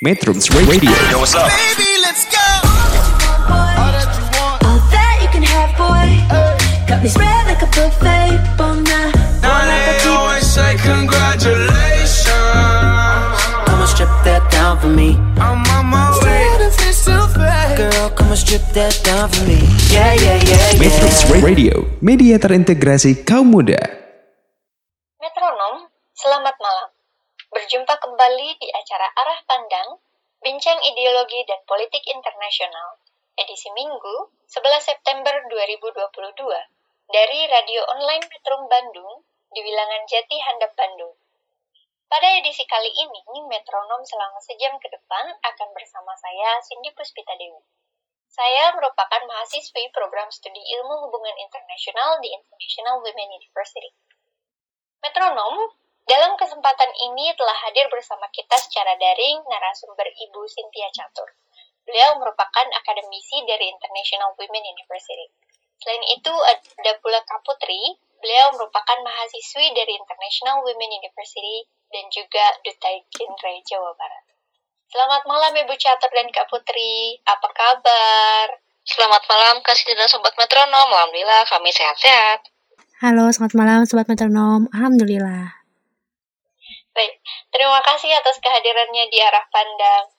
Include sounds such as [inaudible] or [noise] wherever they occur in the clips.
Metrums Radio Yo, what's up? Baby, let's go. All that you can have, boy. Got me spread like a buffet. Bon night, Now they always say congratulations. Come and strip that down for me. I'm on my way. Girl, come and strip that down for me. Yeah, yeah, yeah, yeah. Metrums Radio Media terintegrasi kaum muda Metronom, selamat malam. Berjumpa kembali di acara Arah Pandang, Bincang Ideologi dan Politik Internasional, edisi Minggu, 11 September 2022, dari Radio Online Metrum Bandung, di Wilangan Jati Handap Bandung. Pada edisi kali ini, Metronom selama sejam ke depan akan bersama saya, Cindy Puspita Dewi. Saya merupakan mahasiswi program studi ilmu hubungan internasional di International Women University. Metronom, dalam kesempatan ini telah hadir bersama kita secara daring narasumber Ibu Cynthia Catur. Beliau merupakan akademisi dari International Women University. Selain itu, ada pula Kak Putri, beliau merupakan mahasiswi dari International Women University dan juga Duta Genre Jawa Barat. Selamat malam Ibu Catur dan Kak Putri, apa kabar? Selamat malam, kasih dan sobat metronom. Alhamdulillah, kami sehat-sehat. Halo, selamat malam Sobat Metronom. Alhamdulillah. Baik, terima kasih atas kehadirannya di arah pandang.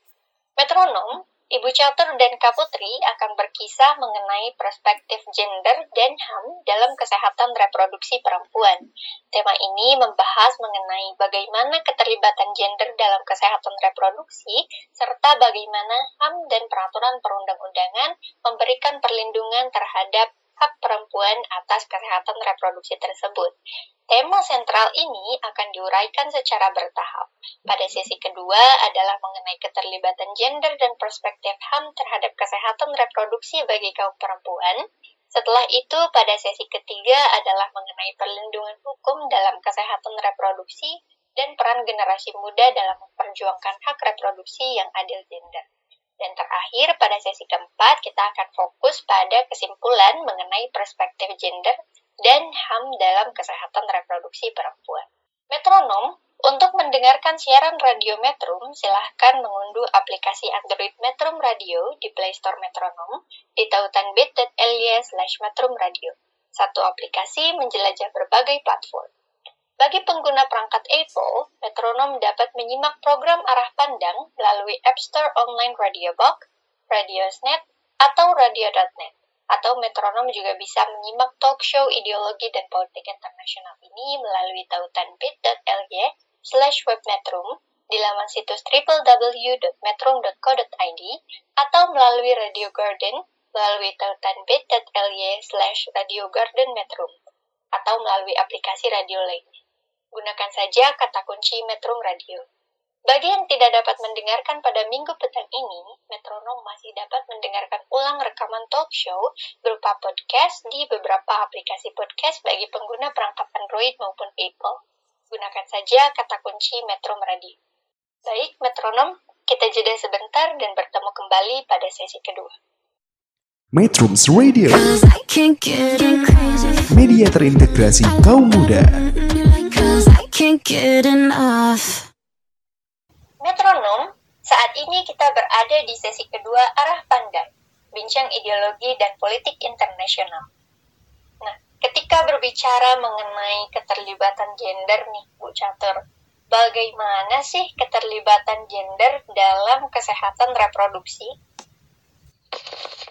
Metronom, Ibu Catur dan Kak Putri akan berkisah mengenai perspektif gender dan HAM dalam kesehatan reproduksi perempuan. Tema ini membahas mengenai bagaimana keterlibatan gender dalam kesehatan reproduksi, serta bagaimana HAM dan peraturan perundang-undangan memberikan perlindungan terhadap hak perempuan atas kesehatan reproduksi tersebut. Tema sentral ini akan diuraikan secara bertahap. Pada sesi kedua adalah mengenai keterlibatan gender dan perspektif HAM terhadap kesehatan reproduksi bagi kaum perempuan. Setelah itu, pada sesi ketiga adalah mengenai perlindungan hukum dalam kesehatan reproduksi dan peran generasi muda dalam memperjuangkan hak reproduksi yang adil gender. Dan terakhir, pada sesi keempat, kita akan fokus pada kesimpulan mengenai perspektif gender dan HAM dalam kesehatan reproduksi perempuan. Metronom, untuk mendengarkan siaran radio Metrum, silahkan mengunduh aplikasi Android Metrum Radio di Play Store Metronom di tautan bit.ly slash Metrum Radio. Satu aplikasi menjelajah berbagai platform. Bagi pengguna perangkat Apple, Metronom dapat menyimak program arah pandang melalui App Store Online Radio Box, Radiosnet, atau Radio.net. Atau Metronom juga bisa menyimak talk show ideologi dan politik internasional ini melalui tautan bit.ly slash webmetrum di laman situs www.metrum.co.id atau melalui Radio Garden melalui tautan bit.ly slash Radio Garden Metrum atau melalui aplikasi radio lainnya gunakan saja kata kunci Metrum Radio. Bagi yang tidak dapat mendengarkan pada minggu petang ini, Metronom masih dapat mendengarkan ulang rekaman talk show berupa podcast di beberapa aplikasi podcast bagi pengguna perangkat Android maupun Apple. Gunakan saja kata kunci Metrum Radio. Baik, Metronom, kita jeda sebentar dan bertemu kembali pada sesi kedua. Metrums Radio. Media terintegrasi kaum muda can't get enough. Metronom, saat ini kita berada di sesi kedua arah pandang, bincang ideologi dan politik internasional. Nah, ketika berbicara mengenai keterlibatan gender nih, Bu Catur, bagaimana sih keterlibatan gender dalam kesehatan reproduksi?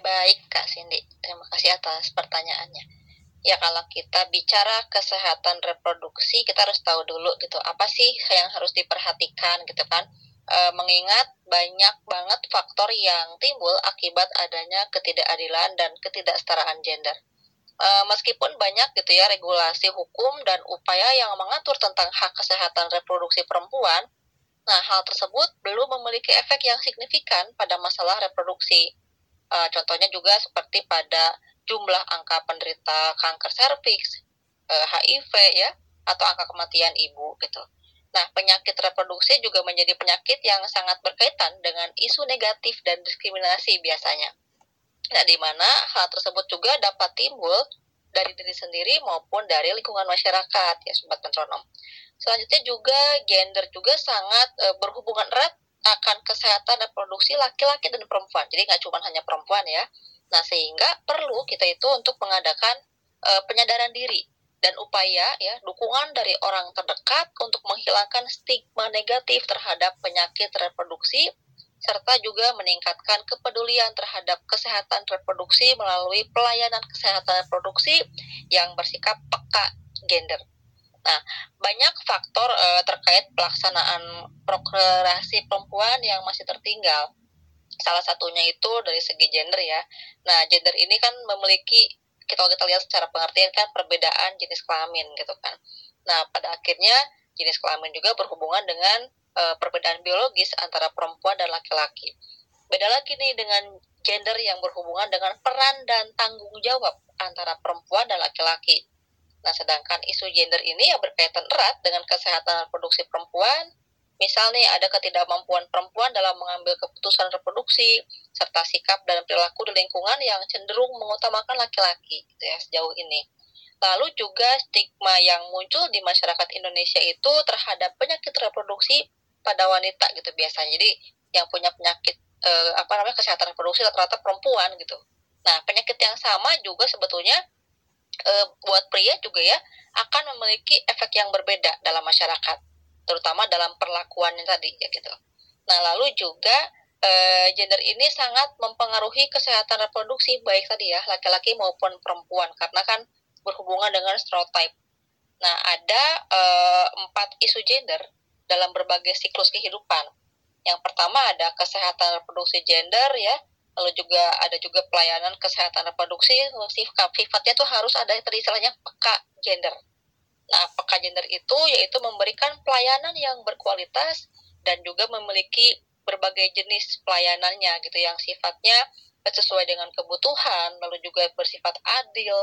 Baik, Kak Cindy. Terima kasih atas pertanyaannya. Ya, kalau kita bicara kesehatan reproduksi, kita harus tahu dulu gitu, apa sih yang harus diperhatikan gitu kan. E, mengingat banyak banget faktor yang timbul akibat adanya ketidakadilan dan ketidaksetaraan gender. E, meskipun banyak gitu ya regulasi hukum dan upaya yang mengatur tentang hak kesehatan reproduksi perempuan, nah hal tersebut belum memiliki efek yang signifikan pada masalah reproduksi. Uh, contohnya juga seperti pada jumlah angka penderita kanker serviks, uh, HIV ya, atau angka kematian ibu gitu. Nah, penyakit reproduksi juga menjadi penyakit yang sangat berkaitan dengan isu negatif dan diskriminasi biasanya. Nah, di mana hal tersebut juga dapat timbul dari diri sendiri maupun dari lingkungan masyarakat ya sobat metronom. Selanjutnya juga gender juga sangat e, berhubungan erat akan kesehatan reproduksi laki-laki dan perempuan. Jadi nggak cuma hanya perempuan ya. Nah sehingga perlu kita itu untuk mengadakan uh, penyadaran diri dan upaya ya dukungan dari orang terdekat untuk menghilangkan stigma negatif terhadap penyakit reproduksi serta juga meningkatkan kepedulian terhadap kesehatan reproduksi melalui pelayanan kesehatan reproduksi yang bersikap peka gender. Nah, banyak faktor uh, terkait pelaksanaan prokreasi perempuan yang masih tertinggal. Salah satunya itu dari segi gender ya. Nah, gender ini kan memiliki kita kita lihat secara pengertian kan perbedaan jenis kelamin gitu kan. Nah, pada akhirnya jenis kelamin juga berhubungan dengan uh, perbedaan biologis antara perempuan dan laki-laki. Beda lagi nih dengan gender yang berhubungan dengan peran dan tanggung jawab antara perempuan dan laki-laki. Nah, sedangkan isu gender ini yang berkaitan erat dengan kesehatan reproduksi perempuan, misalnya ada ketidakmampuan perempuan dalam mengambil keputusan reproduksi, serta sikap dan perilaku di lingkungan yang cenderung mengutamakan laki-laki gitu ya sejauh ini. Lalu juga stigma yang muncul di masyarakat Indonesia itu terhadap penyakit reproduksi pada wanita gitu biasanya. Jadi yang punya penyakit eh, apa namanya kesehatan reproduksi rata-rata perempuan gitu. Nah penyakit yang sama juga sebetulnya eh, buat pria juga ya akan memiliki efek yang berbeda dalam masyarakat, terutama dalam perlakuannya tadi ya gitu. Nah lalu juga eh, gender ini sangat mempengaruhi kesehatan reproduksi baik tadi ya laki-laki maupun perempuan karena kan berhubungan dengan stereotype. Nah ada eh, empat isu gender dalam berbagai siklus kehidupan. Yang pertama ada kesehatan reproduksi gender ya, lalu juga ada juga pelayanan kesehatan reproduksi, sifatnya tuh harus ada istilahnya peka gender. Nah, peka gender itu yaitu memberikan pelayanan yang berkualitas dan juga memiliki berbagai jenis pelayanannya gitu yang sifatnya sesuai dengan kebutuhan, lalu juga bersifat adil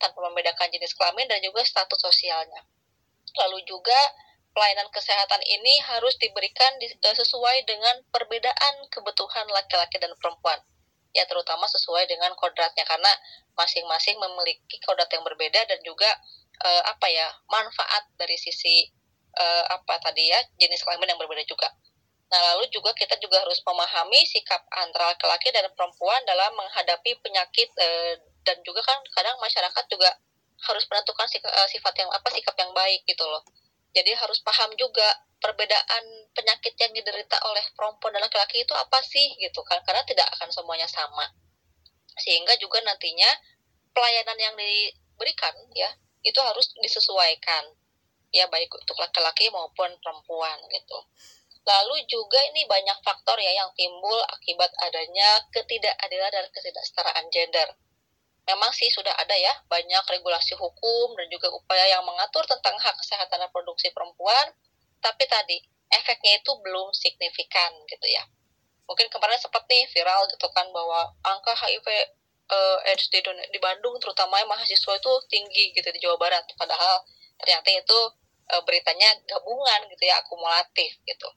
tanpa membedakan jenis kelamin dan juga status sosialnya. Lalu juga pelayanan kesehatan ini harus diberikan eh, sesuai dengan perbedaan kebutuhan laki-laki dan perempuan. Ya, terutama sesuai dengan kodratnya karena masing-masing memiliki kodrat yang berbeda dan juga uh, apa ya, manfaat dari sisi uh, apa tadi ya, jenis kelamin yang berbeda juga. Nah, lalu juga kita juga harus memahami sikap antara laki-laki dan perempuan dalam menghadapi penyakit uh, dan juga kan kadang masyarakat juga harus menentukan sifat yang apa sikap yang baik gitu loh. Jadi harus paham juga perbedaan penyakit yang diderita oleh perempuan dan laki-laki itu apa sih gitu kan. Karena tidak akan semuanya sama. Sehingga juga nantinya pelayanan yang diberikan ya itu harus disesuaikan. Ya baik untuk laki-laki maupun perempuan gitu. Lalu juga ini banyak faktor ya yang timbul akibat adanya ketidakadilan dan ketidaksetaraan gender. Memang sih sudah ada ya banyak regulasi hukum dan juga upaya yang mengatur tentang hak kesehatan reproduksi perempuan, tapi tadi efeknya itu belum signifikan gitu ya. Mungkin kemarin nih viral gitu kan bahwa angka HIV uh, eh, di, di Bandung terutama mahasiswa itu tinggi gitu di Jawa Barat, padahal ternyata itu uh, beritanya gabungan gitu ya akumulatif gitu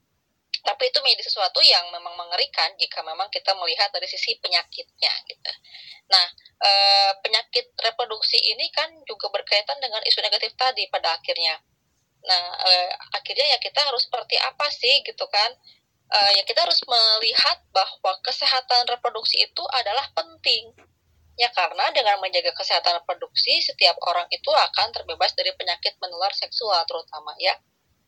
tapi itu menjadi sesuatu yang memang mengerikan jika memang kita melihat dari sisi penyakitnya gitu. Nah, e, penyakit reproduksi ini kan juga berkaitan dengan isu negatif tadi pada akhirnya. Nah, e, akhirnya ya kita harus seperti apa sih gitu kan? E, ya kita harus melihat bahwa kesehatan reproduksi itu adalah penting. Ya karena dengan menjaga kesehatan reproduksi, setiap orang itu akan terbebas dari penyakit menular seksual terutama ya.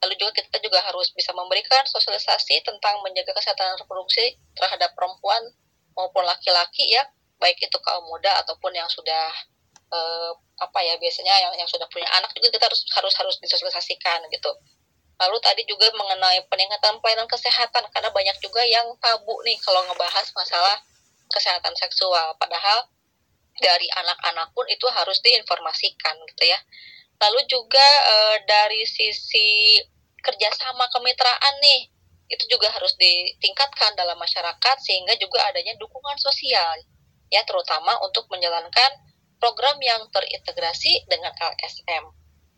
Lalu juga kita juga harus bisa memberikan sosialisasi tentang menjaga kesehatan reproduksi terhadap perempuan maupun laki-laki ya, baik itu kaum muda ataupun yang sudah eh, apa ya biasanya yang yang sudah punya anak juga kita harus harus harus disosialisasikan gitu. Lalu tadi juga mengenai peningkatan pelayanan kesehatan karena banyak juga yang tabu nih kalau ngebahas masalah kesehatan seksual. Padahal dari anak-anak pun itu harus diinformasikan gitu ya. Lalu juga e, dari sisi kerjasama kemitraan nih, itu juga harus ditingkatkan dalam masyarakat sehingga juga adanya dukungan sosial, ya terutama untuk menjalankan program yang terintegrasi dengan LSM.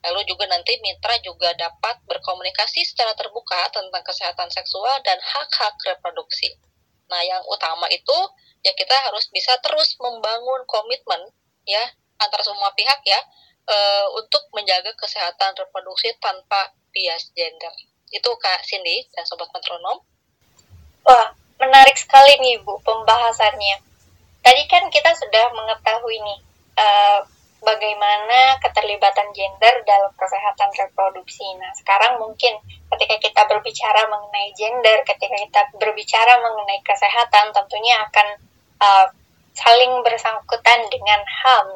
Lalu juga nanti mitra juga dapat berkomunikasi secara terbuka tentang kesehatan seksual dan hak-hak reproduksi. Nah, yang utama itu ya kita harus bisa terus membangun komitmen ya antar semua pihak ya uh, untuk menjaga kesehatan reproduksi tanpa bias gender. Itu Kak Cindy dan Sobat Metronom. Wah, menarik sekali nih Bu pembahasannya. Tadi kan kita sudah mengetahui nih uh, bagaimana keterlibatan gender dalam kesehatan reproduksi. Nah, sekarang mungkin ketika kita berbicara mengenai gender, ketika kita berbicara mengenai kesehatan, tentunya akan uh, saling bersangkutan dengan HAM.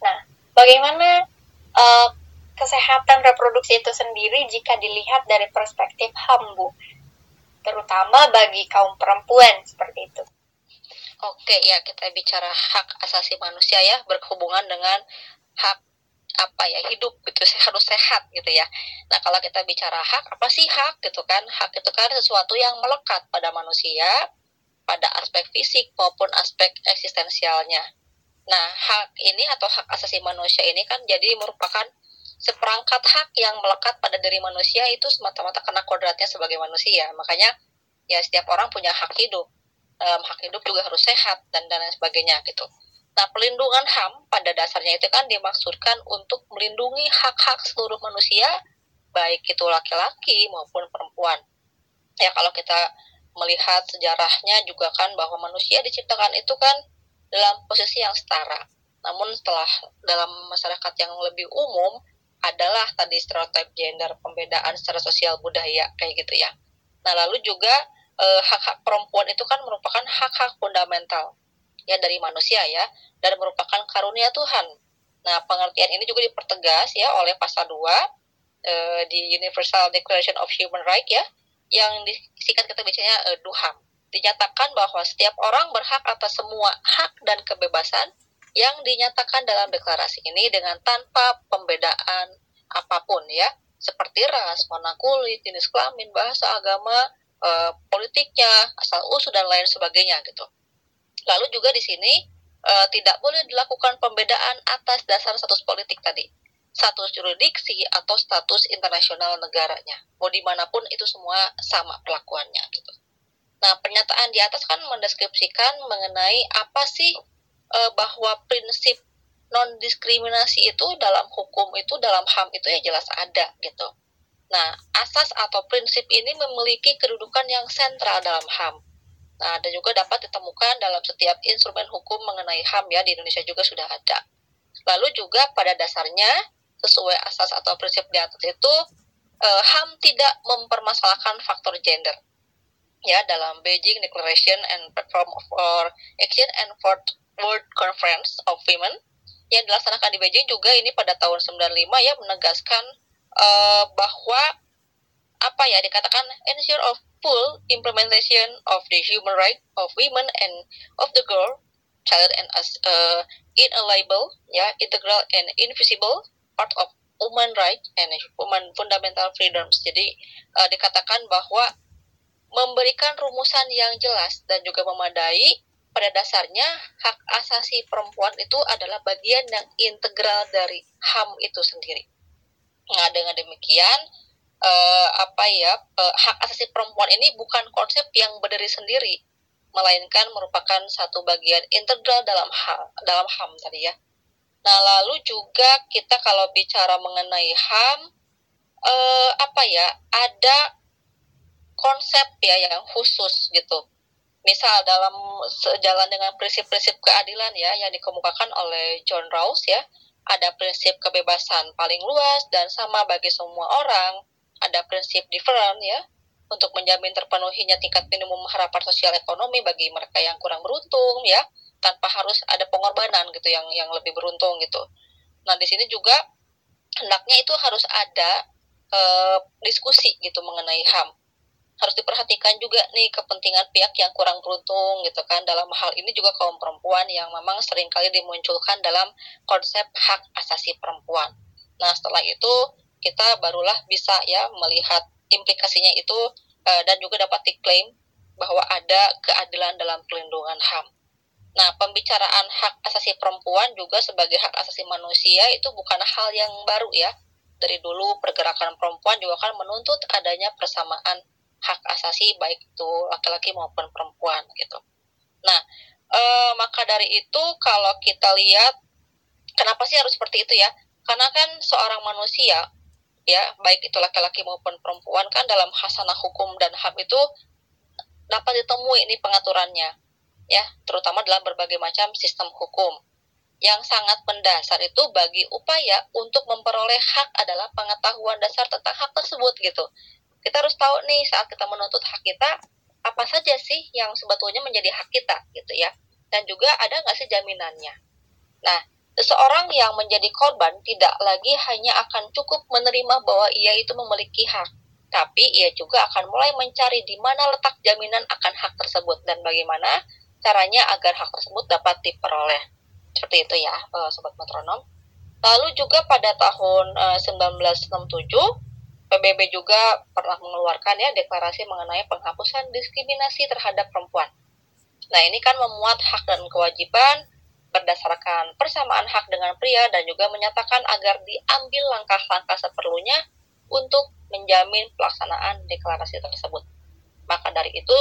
Nah, bagaimana uh, kesehatan reproduksi itu sendiri jika dilihat dari perspektif HAM, Bu? Terutama bagi kaum perempuan seperti itu. Oke ya kita bicara hak asasi manusia ya berhubungan dengan hak apa ya hidup gitu harus sehat gitu ya. Nah kalau kita bicara hak apa sih hak gitu kan? Hak itu kan sesuatu yang melekat pada manusia pada aspek fisik maupun aspek eksistensialnya. Nah hak ini atau hak asasi manusia ini kan jadi merupakan seperangkat hak yang melekat pada diri manusia itu semata-mata karena kodratnya sebagai manusia. Makanya ya setiap orang punya hak hidup. Dalam hak hidup juga harus sehat dan dan lain sebagainya gitu. Nah, pelindungan HAM pada dasarnya itu kan dimaksudkan untuk melindungi hak-hak seluruh manusia, baik itu laki-laki maupun perempuan. Ya, kalau kita melihat sejarahnya juga kan bahwa manusia diciptakan itu kan dalam posisi yang setara. Namun setelah dalam masyarakat yang lebih umum adalah tadi stereotip gender, pembedaan secara sosial budaya kayak gitu ya. Nah, lalu juga eh, hak-hak perempuan itu kan merupakan hak-hak fundamental ya dari manusia ya dan merupakan karunia Tuhan. Nah, pengertian ini juga dipertegas ya oleh pasal 2 eh, di Universal Declaration of Human Rights ya yang disingkat kita bacanya eh, DUHAM. Dinyatakan bahwa setiap orang berhak atas semua hak dan kebebasan yang dinyatakan dalam deklarasi ini dengan tanpa pembedaan apa pun ya, seperti ras, warna kulit, jenis kelamin, bahasa, agama, eh, politiknya, asal usul dan lain sebagainya gitu. Lalu juga di sini uh, tidak boleh dilakukan pembedaan atas dasar status politik tadi, status jurisdiksi atau status internasional negaranya. Mau di mana pun itu semua sama perlakuannya gitu. Nah pernyataan di atas kan mendeskripsikan mengenai apa sih uh, bahwa prinsip non diskriminasi itu dalam hukum itu dalam HAM itu ya jelas ada gitu. Nah, asas atau prinsip ini memiliki kedudukan yang sentral dalam HAM Nah, dan juga dapat ditemukan dalam setiap instrumen hukum mengenai HAM ya di Indonesia juga sudah ada. Lalu juga pada dasarnya sesuai asas atau prinsip di atas itu eh, HAM tidak mempermasalahkan faktor gender. Ya, dalam Beijing Declaration and Platform for Action and Fourth World Conference of Women yang dilaksanakan di Beijing juga ini pada tahun 95 ya menegaskan uh, bahwa apa ya dikatakan ensure of full implementation of the human right of women and of the girl child and as uh, inalienable ya integral and invisible part of human right and human fundamental freedoms jadi uh, dikatakan bahwa memberikan rumusan yang jelas dan juga memadai pada dasarnya hak asasi perempuan itu adalah bagian yang integral dari HAM itu sendiri. Nah, dengan demikian uh, apa ya uh, hak asasi perempuan ini bukan konsep yang berdiri sendiri melainkan merupakan satu bagian integral dalam hal dalam HAM tadi ya. Nah lalu juga kita kalau bicara mengenai HAM uh, apa ya ada konsep ya yang khusus gitu. Misal dalam sejalan dengan prinsip-prinsip keadilan ya yang dikemukakan oleh John Rawls ya, ada prinsip kebebasan paling luas dan sama bagi semua orang, ada prinsip different ya untuk menjamin terpenuhinya tingkat minimum harapan sosial ekonomi bagi mereka yang kurang beruntung ya tanpa harus ada pengorbanan gitu yang yang lebih beruntung gitu. Nah di sini juga hendaknya itu harus ada e, diskusi gitu mengenai HAM. Harus diperhatikan juga nih kepentingan pihak yang kurang beruntung gitu kan dalam hal ini juga kaum perempuan yang memang sering kali dimunculkan dalam konsep hak asasi perempuan. Nah setelah itu kita barulah bisa ya melihat implikasinya itu uh, dan juga dapat diklaim bahwa ada keadilan dalam pelindungan HAM. Nah, pembicaraan hak asasi perempuan juga sebagai hak asasi manusia itu bukan hal yang baru ya. Dari dulu pergerakan perempuan juga kan menuntut adanya persamaan hak asasi baik itu laki-laki maupun perempuan gitu. Nah, e, maka dari itu kalau kita lihat kenapa sih harus seperti itu ya? Karena kan seorang manusia ya baik itu laki-laki maupun perempuan kan dalam hasanah hukum dan ham itu dapat ditemui ini pengaturannya ya terutama dalam berbagai macam sistem hukum. Yang sangat mendasar itu bagi upaya untuk memperoleh hak adalah pengetahuan dasar tentang hak tersebut gitu. Kita harus tahu nih saat kita menuntut hak kita apa saja sih yang sebetulnya menjadi hak kita gitu ya. Dan juga ada nggak sih jaminannya? Nah seseorang yang menjadi korban tidak lagi hanya akan cukup menerima bahwa ia itu memiliki hak tapi ia juga akan mulai mencari di mana letak jaminan akan hak tersebut dan bagaimana caranya agar hak tersebut dapat diperoleh. Seperti itu ya, eh, Sobat Metronom. Lalu juga pada tahun 1967, eh, PBB juga pernah mengeluarkan ya deklarasi mengenai penghapusan diskriminasi terhadap perempuan. Nah, ini kan memuat hak dan kewajiban berdasarkan persamaan hak dengan pria dan juga menyatakan agar diambil langkah-langkah seperlunya untuk menjamin pelaksanaan deklarasi tersebut. Maka dari itu,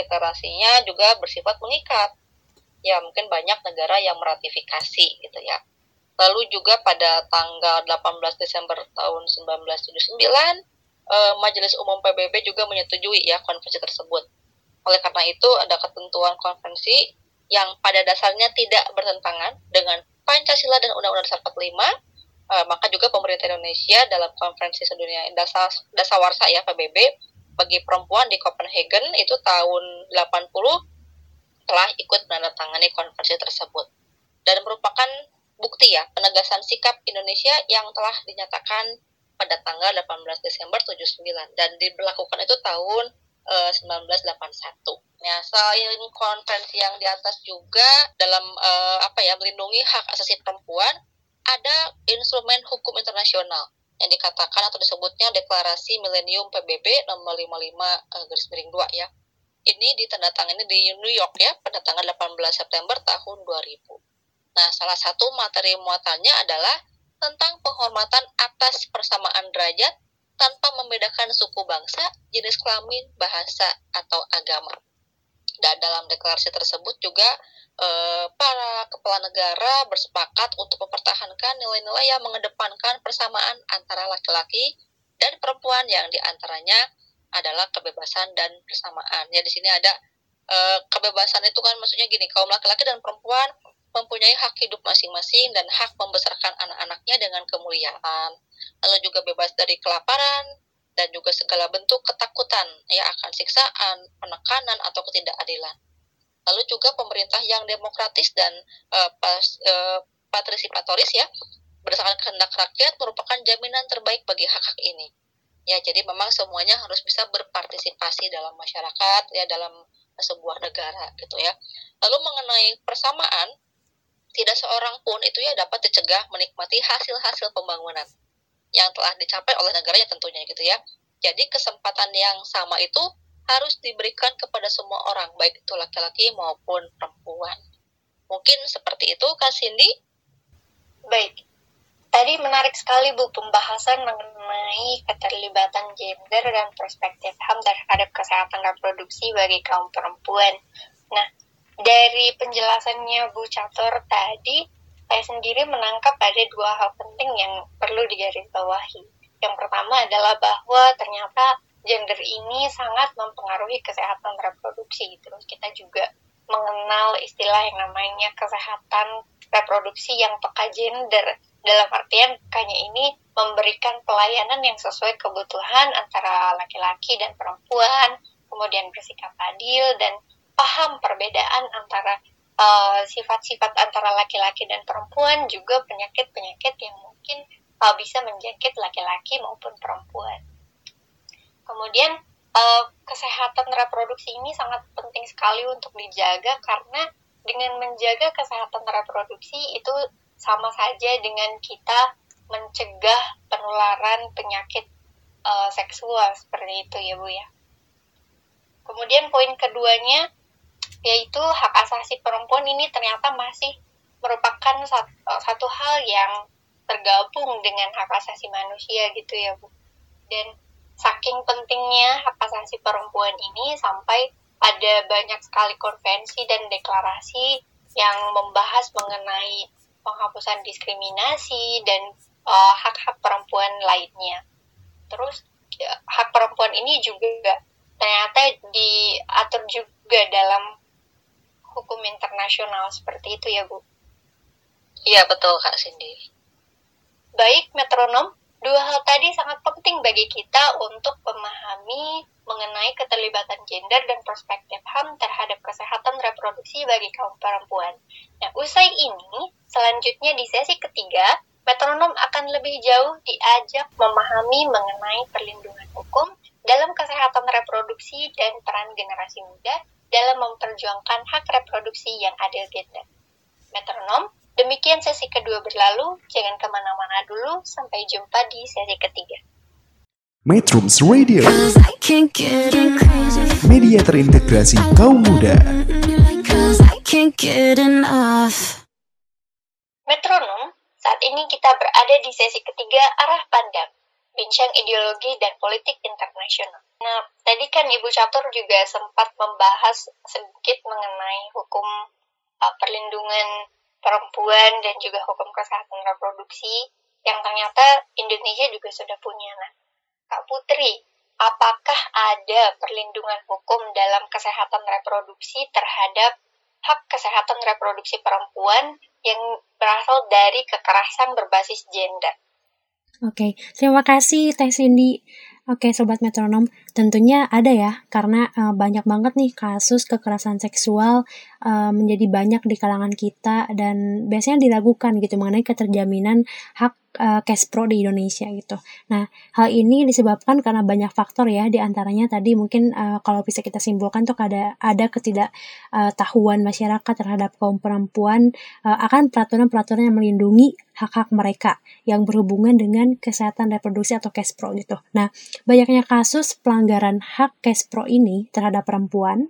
deklarasinya juga bersifat mengikat. Ya, mungkin banyak negara yang meratifikasi gitu ya. Lalu juga pada tanggal 18 Desember tahun 1979, eh, Majelis Umum PBB juga menyetujui ya konvensi tersebut. Oleh karena itu, ada ketentuan konvensi yang pada dasarnya tidak bertentangan dengan Pancasila dan Undang-Undang Dasar 45 uh, maka juga pemerintah Indonesia dalam konferensi sedunia dasar dasawarsa ya PBB bagi perempuan di Copenhagen itu tahun 80 telah ikut menandatangani konferensi tersebut. Dan merupakan bukti ya penegasan sikap Indonesia yang telah dinyatakan pada tanggal 18 Desember 79 dan diberlakukan itu tahun uh, 1981. Nah, selain konferensi yang di atas juga dalam uh, apa ya melindungi hak asasi perempuan, ada instrumen hukum internasional yang dikatakan atau disebutnya Deklarasi Milenium PBB nomor 55 uh, garis miring 2 ya. Ini ditandatangani di New York ya pada tanggal 18 September tahun 2000. Nah, salah satu materi muatannya adalah tentang penghormatan atas persamaan derajat tanpa membedakan suku bangsa, jenis kelamin, bahasa, atau agama. Dan dalam deklarasi tersebut juga eh, para kepala negara bersepakat untuk mempertahankan nilai-nilai yang mengedepankan persamaan antara laki-laki dan perempuan yang di antaranya adalah kebebasan dan persamaan. Ya di sini ada eh, kebebasan itu kan maksudnya gini, kaum laki-laki dan perempuan mempunyai hak hidup masing-masing dan hak membesarkan anak-anaknya dengan kemuliaan. Lalu juga bebas dari kelaparan, dan juga segala bentuk ketakutan ya akan siksaan, penekanan atau ketidakadilan. Lalu juga pemerintah yang demokratis dan uh, pas, uh, partisipatoris ya berdasarkan kehendak rakyat merupakan jaminan terbaik bagi hak-hak ini. Ya, jadi memang semuanya harus bisa berpartisipasi dalam masyarakat ya dalam sebuah negara gitu ya. Lalu mengenai persamaan, tidak seorang pun itu ya dapat dicegah menikmati hasil-hasil pembangunan yang telah dicapai oleh negaranya tentunya gitu ya. Jadi kesempatan yang sama itu harus diberikan kepada semua orang, baik itu laki-laki maupun perempuan. Mungkin seperti itu, Kak Cindy? Baik. Tadi menarik sekali Bu pembahasan mengenai keterlibatan gender dan perspektif HAM terhadap kesehatan reproduksi bagi kaum perempuan. Nah, dari penjelasannya Bu Catur tadi, saya sendiri menangkap ada dua hal penting yang perlu digarisbawahi. Yang pertama adalah bahwa ternyata gender ini sangat mempengaruhi kesehatan reproduksi gitu. Kita juga mengenal istilah yang namanya kesehatan reproduksi yang peka gender. Dalam artian pekanya ini memberikan pelayanan yang sesuai kebutuhan antara laki-laki dan perempuan, kemudian bersikap adil dan paham perbedaan antara Eh, sifat-sifat uh, antara laki-laki dan perempuan juga penyakit-penyakit yang mungkin uh, bisa menjangkit laki-laki maupun perempuan. Kemudian uh, kesehatan reproduksi ini sangat penting sekali untuk dijaga karena dengan menjaga kesehatan reproduksi itu sama saja dengan kita mencegah penularan penyakit uh, seksual seperti itu ya Bu ya. Kemudian poin keduanya yaitu hak asasi perempuan ini ternyata masih merupakan satu, eh, satu hal yang tergabung dengan hak asasi manusia gitu ya Bu. Dan saking pentingnya hak asasi perempuan ini sampai ada banyak sekali konvensi dan deklarasi yang membahas mengenai penghapusan diskriminasi dan eh, hak-hak uh, perempuan lainnya. Terus ya, hak perempuan ini juga ternyata diatur juga dalam hukum internasional seperti itu ya Bu. Iya betul Kak Cindy. Baik metronom, dua hal tadi sangat penting bagi kita untuk memahami mengenai keterlibatan gender dan perspektif HAM terhadap kesehatan reproduksi bagi kaum perempuan. Nah, usai ini, selanjutnya di sesi ketiga, metronom akan lebih jauh diajak memahami mengenai perlindungan hukum dalam kesehatan reproduksi dan peran generasi muda dalam memperjuangkan hak reproduksi yang adil gender. Metronom, demikian sesi kedua berlalu, jangan ke mana-mana dulu, sampai jumpa di sesi ketiga. Metrums Radio, media terintegrasi kaum muda. Metronom, saat ini kita berada di sesi ketiga arah pandang, bincang ideologi dan politik internasional. Nah, tadi kan Ibu Catur juga sempat membahas sedikit mengenai hukum uh, perlindungan perempuan dan juga hukum kesehatan reproduksi yang ternyata Indonesia juga sudah punya. Nah, Kak Putri, apakah ada perlindungan hukum dalam kesehatan reproduksi terhadap hak kesehatan reproduksi perempuan yang berasal dari kekerasan berbasis gender? Oke, terima kasih Teh Cindy. Oke, Sobat Metronom, tentunya ada ya, karena uh, banyak banget nih kasus kekerasan seksual uh, menjadi banyak di kalangan kita dan biasanya diragukan gitu mengenai keterjaminan hak uh, cash pro di Indonesia gitu. Nah, hal ini disebabkan karena banyak faktor ya, di antaranya tadi mungkin uh, kalau bisa kita simpulkan tuh ada ada ketidaktahuan masyarakat terhadap kaum perempuan uh, akan peraturan-peraturan yang melindungi hak-hak mereka yang berhubungan dengan kesehatan reproduksi atau cash pro gitu. Nah, banyaknya kasus pelanggaran hak cash pro ini terhadap perempuan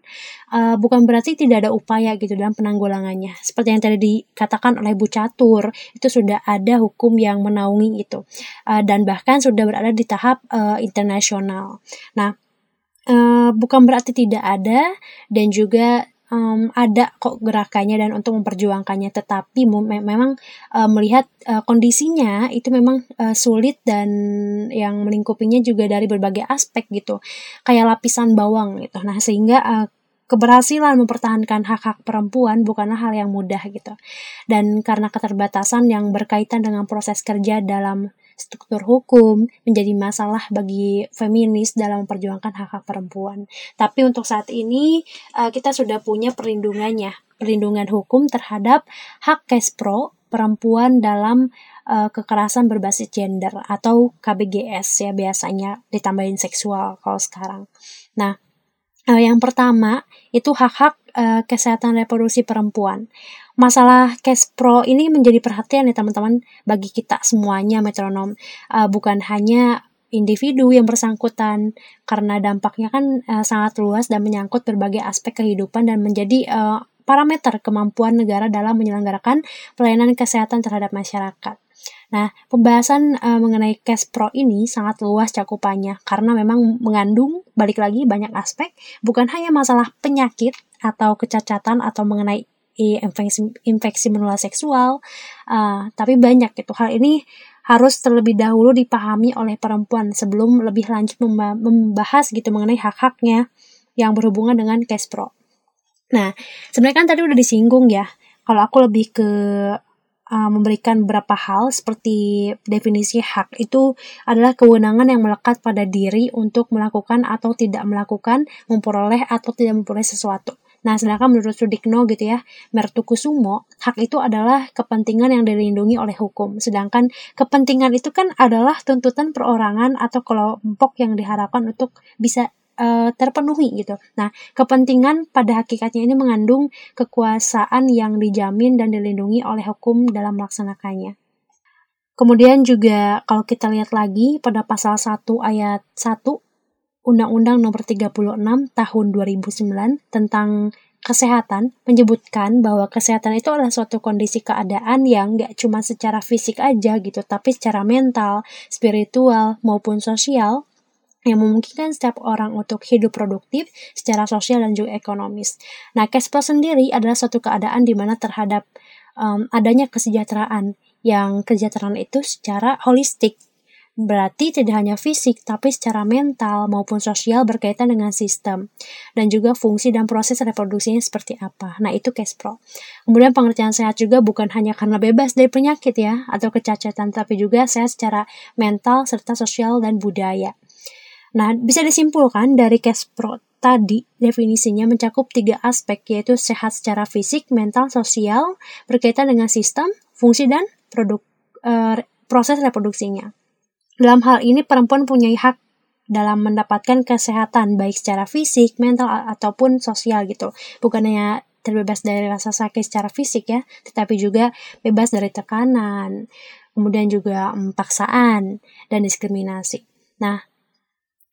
uh, bukan berarti tidak ada upaya gitu dalam penanggulangannya. Seperti yang tadi dikatakan oleh Bu Catur, itu sudah ada hukum yang menaungi itu uh, dan bahkan sudah berada di tahap uh, internasional. Nah, uh, bukan berarti tidak ada dan juga um, ada kok gerakannya dan untuk memperjuangkannya. Tetapi me memang uh, melihat uh, kondisinya itu memang uh, sulit dan yang melingkupinya juga dari berbagai aspek gitu. Kayak lapisan bawang gitu. Nah sehingga uh, keberhasilan mempertahankan hak-hak perempuan bukanlah hal yang mudah gitu. Dan karena keterbatasan yang berkaitan dengan proses kerja dalam struktur hukum menjadi masalah bagi feminis dalam memperjuangkan hak-hak perempuan. Tapi untuk saat ini uh, kita sudah punya perlindungannya, perlindungan hukum terhadap hak pro perempuan dalam uh, kekerasan berbasis gender atau KBGS ya biasanya ditambahin seksual kalau sekarang. Nah, uh, yang pertama itu hak-hak kesehatan reproduksi perempuan. Masalah cash pro ini menjadi perhatian ya teman-teman bagi kita semuanya metronom. Uh, bukan hanya individu yang bersangkutan karena dampaknya kan uh, sangat luas dan menyangkut berbagai aspek kehidupan dan menjadi uh, parameter kemampuan negara dalam menyelenggarakan pelayanan kesehatan terhadap masyarakat. Nah, pembahasan uh, mengenai cash pro ini sangat luas cakupannya karena memang mengandung balik lagi banyak aspek, bukan hanya masalah penyakit atau kecacatan atau mengenai infeksi, infeksi menular seksual, uh, tapi banyak gitu. Hal ini harus terlebih dahulu dipahami oleh perempuan sebelum lebih lanjut membahas gitu mengenai hak-haknya yang berhubungan dengan cash pro. Nah, sebenarnya kan tadi udah disinggung ya. Kalau aku lebih ke uh, memberikan beberapa hal seperti definisi hak itu adalah kewenangan yang melekat pada diri untuk melakukan atau tidak melakukan, memperoleh atau tidak memperoleh sesuatu. Nah, sedangkan menurut Sudikno gitu ya, Mertukusumo, hak itu adalah kepentingan yang dilindungi oleh hukum. Sedangkan kepentingan itu kan adalah tuntutan perorangan atau kelompok yang diharapkan untuk bisa uh, terpenuhi gitu. Nah, kepentingan pada hakikatnya ini mengandung kekuasaan yang dijamin dan dilindungi oleh hukum dalam melaksanakannya. Kemudian juga kalau kita lihat lagi pada pasal 1 ayat 1 Undang-Undang Nomor 36 Tahun 2009 tentang kesehatan menyebutkan bahwa kesehatan itu adalah suatu kondisi keadaan yang gak cuma secara fisik aja gitu, tapi secara mental, spiritual, maupun sosial yang memungkinkan setiap orang untuk hidup produktif secara sosial dan juga ekonomis. Nah, cash sendiri adalah suatu keadaan di mana terhadap um, adanya kesejahteraan yang kesejahteraan itu secara holistik Berarti tidak hanya fisik, tapi secara mental maupun sosial berkaitan dengan sistem. Dan juga fungsi dan proses reproduksinya seperti apa. Nah, itu case pro. Kemudian pengertian sehat juga bukan hanya karena bebas dari penyakit ya, atau kecacatan, tapi juga sehat secara mental, serta sosial dan budaya. Nah, bisa disimpulkan dari case pro tadi definisinya mencakup tiga aspek yaitu sehat secara fisik, mental, sosial, berkaitan dengan sistem, fungsi dan produk uh, proses reproduksinya. Dalam hal ini perempuan punya hak dalam mendapatkan kesehatan baik secara fisik, mental ataupun sosial gitu. Bukan hanya terbebas dari rasa sakit secara fisik ya, tetapi juga bebas dari tekanan, kemudian juga um, paksaan dan diskriminasi. Nah,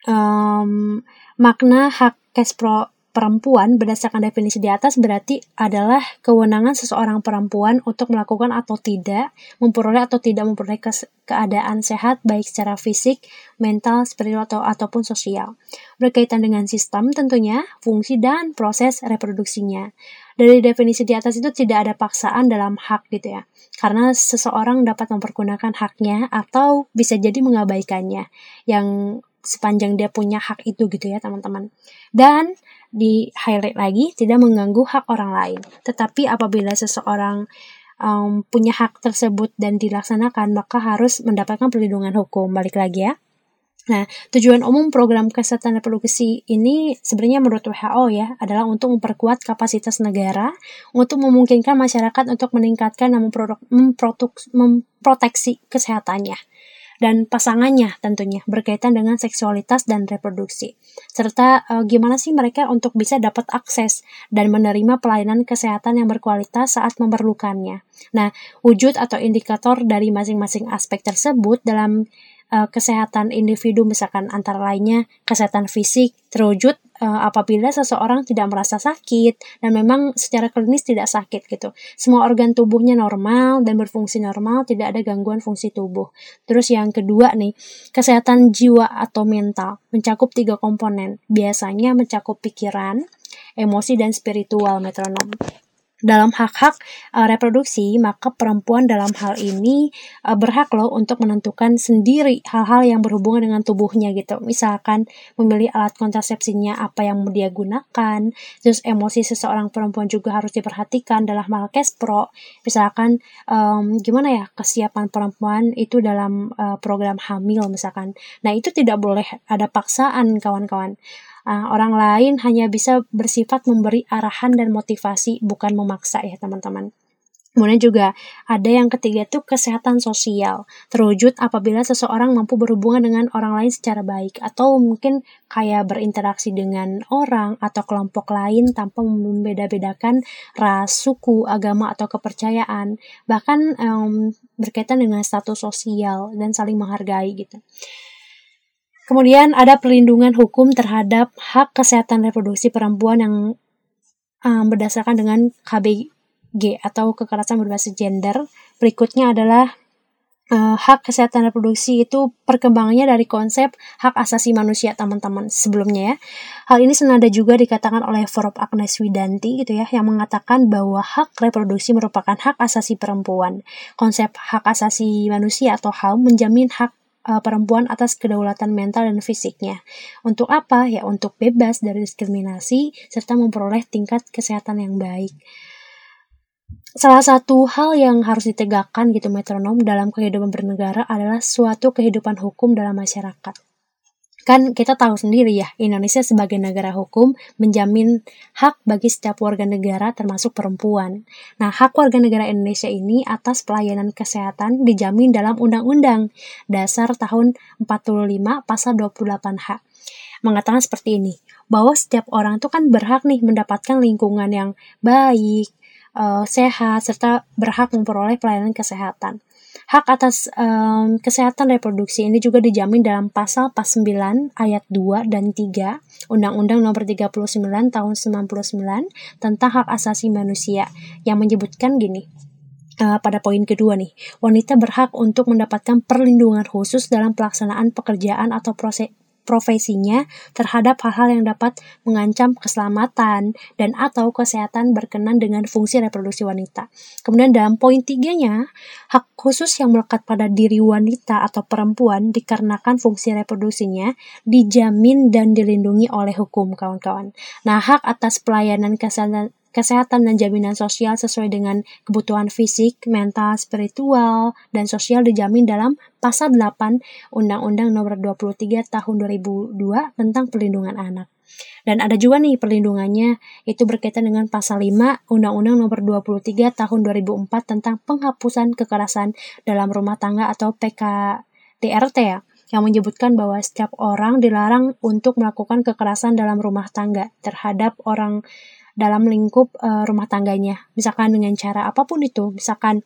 um, makna hak Kespro perempuan berdasarkan definisi di atas berarti adalah kewenangan seseorang perempuan untuk melakukan atau tidak, memperoleh atau tidak memperoleh keadaan sehat baik secara fisik, mental, spiritual atau ataupun sosial. Berkaitan dengan sistem tentunya, fungsi dan proses reproduksinya. Dari definisi di atas itu tidak ada paksaan dalam hak gitu ya. Karena seseorang dapat mempergunakan haknya atau bisa jadi mengabaikannya yang sepanjang dia punya hak itu gitu ya teman-teman. Dan di highlight lagi tidak mengganggu hak orang lain. Tetapi apabila seseorang um, punya hak tersebut dan dilaksanakan, maka harus mendapatkan perlindungan hukum. Balik lagi ya. Nah, tujuan umum program kesehatan reproduksi ini sebenarnya menurut WHO ya adalah untuk memperkuat kapasitas negara untuk memungkinkan masyarakat untuk meningkatkan dan memproteksi kesehatannya dan pasangannya tentunya berkaitan dengan seksualitas dan reproduksi serta e, gimana sih mereka untuk bisa dapat akses dan menerima pelayanan kesehatan yang berkualitas saat memerlukannya. Nah, wujud atau indikator dari masing-masing aspek tersebut dalam uh, kesehatan individu misalkan antara lainnya kesehatan fisik terwujud apabila seseorang tidak merasa sakit dan memang secara klinis tidak sakit gitu. Semua organ tubuhnya normal dan berfungsi normal, tidak ada gangguan fungsi tubuh. Terus yang kedua nih, kesehatan jiwa atau mental mencakup tiga komponen. Biasanya mencakup pikiran, emosi dan spiritual metronom dalam hak-hak uh, reproduksi, maka perempuan dalam hal ini uh, berhak loh untuk menentukan sendiri hal-hal yang berhubungan dengan tubuhnya gitu. Misalkan memilih alat kontrasepsinya apa yang dia gunakan, terus emosi seseorang perempuan juga harus diperhatikan dalam hal pro. Misalkan um, gimana ya kesiapan perempuan itu dalam uh, program hamil misalkan. Nah, itu tidak boleh ada paksaan kawan-kawan uh, orang lain hanya bisa bersifat memberi arahan dan motivasi, bukan memaksa ya teman-teman. Kemudian juga ada yang ketiga itu kesehatan sosial, terwujud apabila seseorang mampu berhubungan dengan orang lain secara baik atau mungkin kayak berinteraksi dengan orang atau kelompok lain tanpa membeda-bedakan ras, suku, agama atau kepercayaan, bahkan um, berkaitan dengan status sosial dan saling menghargai gitu. Kemudian ada perlindungan hukum terhadap hak kesehatan reproduksi perempuan yang um, berdasarkan dengan KBG atau kekerasan berbasis gender. Berikutnya adalah uh, hak kesehatan reproduksi itu perkembangannya dari konsep hak asasi manusia teman-teman sebelumnya ya. Hal ini senada juga dikatakan oleh Forum Agnes Widanti gitu ya yang mengatakan bahwa hak reproduksi merupakan hak asasi perempuan. Konsep hak asasi manusia atau HAM menjamin hak uh, perempuan atas kedaulatan mental dan fisiknya. Untuk apa? Ya untuk bebas dari diskriminasi serta memperoleh tingkat kesehatan yang baik. Salah satu hal yang harus ditegakkan gitu metronom dalam kehidupan bernegara adalah suatu kehidupan hukum dalam masyarakat. Kan kita tahu sendiri ya, Indonesia sebagai negara hukum menjamin hak bagi setiap warga negara termasuk perempuan. Nah, hak warga negara Indonesia ini atas pelayanan kesehatan dijamin dalam Undang-Undang Dasar tahun 45 pasal 28H. Mengatakan seperti ini, bahwa setiap orang itu kan berhak nih mendapatkan lingkungan yang baik, uh, sehat, serta berhak memperoleh pelayanan kesehatan. Hak atas um, kesehatan reproduksi ini juga dijamin dalam pasal 49 ayat 2 dan 3 Undang-Undang Nomor 39 tahun 99 tentang hak asasi manusia yang menyebutkan gini. Uh, pada poin kedua nih, wanita berhak untuk mendapatkan perlindungan khusus dalam pelaksanaan pekerjaan atau proses profesinya terhadap hal-hal yang dapat mengancam keselamatan dan atau kesehatan berkenan dengan fungsi reproduksi wanita. Kemudian dalam poin tiganya, hak khusus yang melekat pada diri wanita atau perempuan dikarenakan fungsi reproduksinya dijamin dan dilindungi oleh hukum kawan-kawan. Nah, hak atas pelayanan kesehatan kesehatan dan jaminan sosial sesuai dengan kebutuhan fisik, mental, spiritual, dan sosial dijamin dalam pasal 8 Undang-Undang Nomor 23 Tahun 2002 tentang Perlindungan Anak. Dan ada juga nih perlindungannya itu berkaitan dengan pasal 5 Undang-Undang Nomor 23 Tahun 2004 tentang penghapusan kekerasan dalam rumah tangga atau PKDRT ya yang menyebutkan bahwa setiap orang dilarang untuk melakukan kekerasan dalam rumah tangga terhadap orang dalam lingkup uh, rumah tangganya. Misalkan dengan cara apa pun itu, misalkan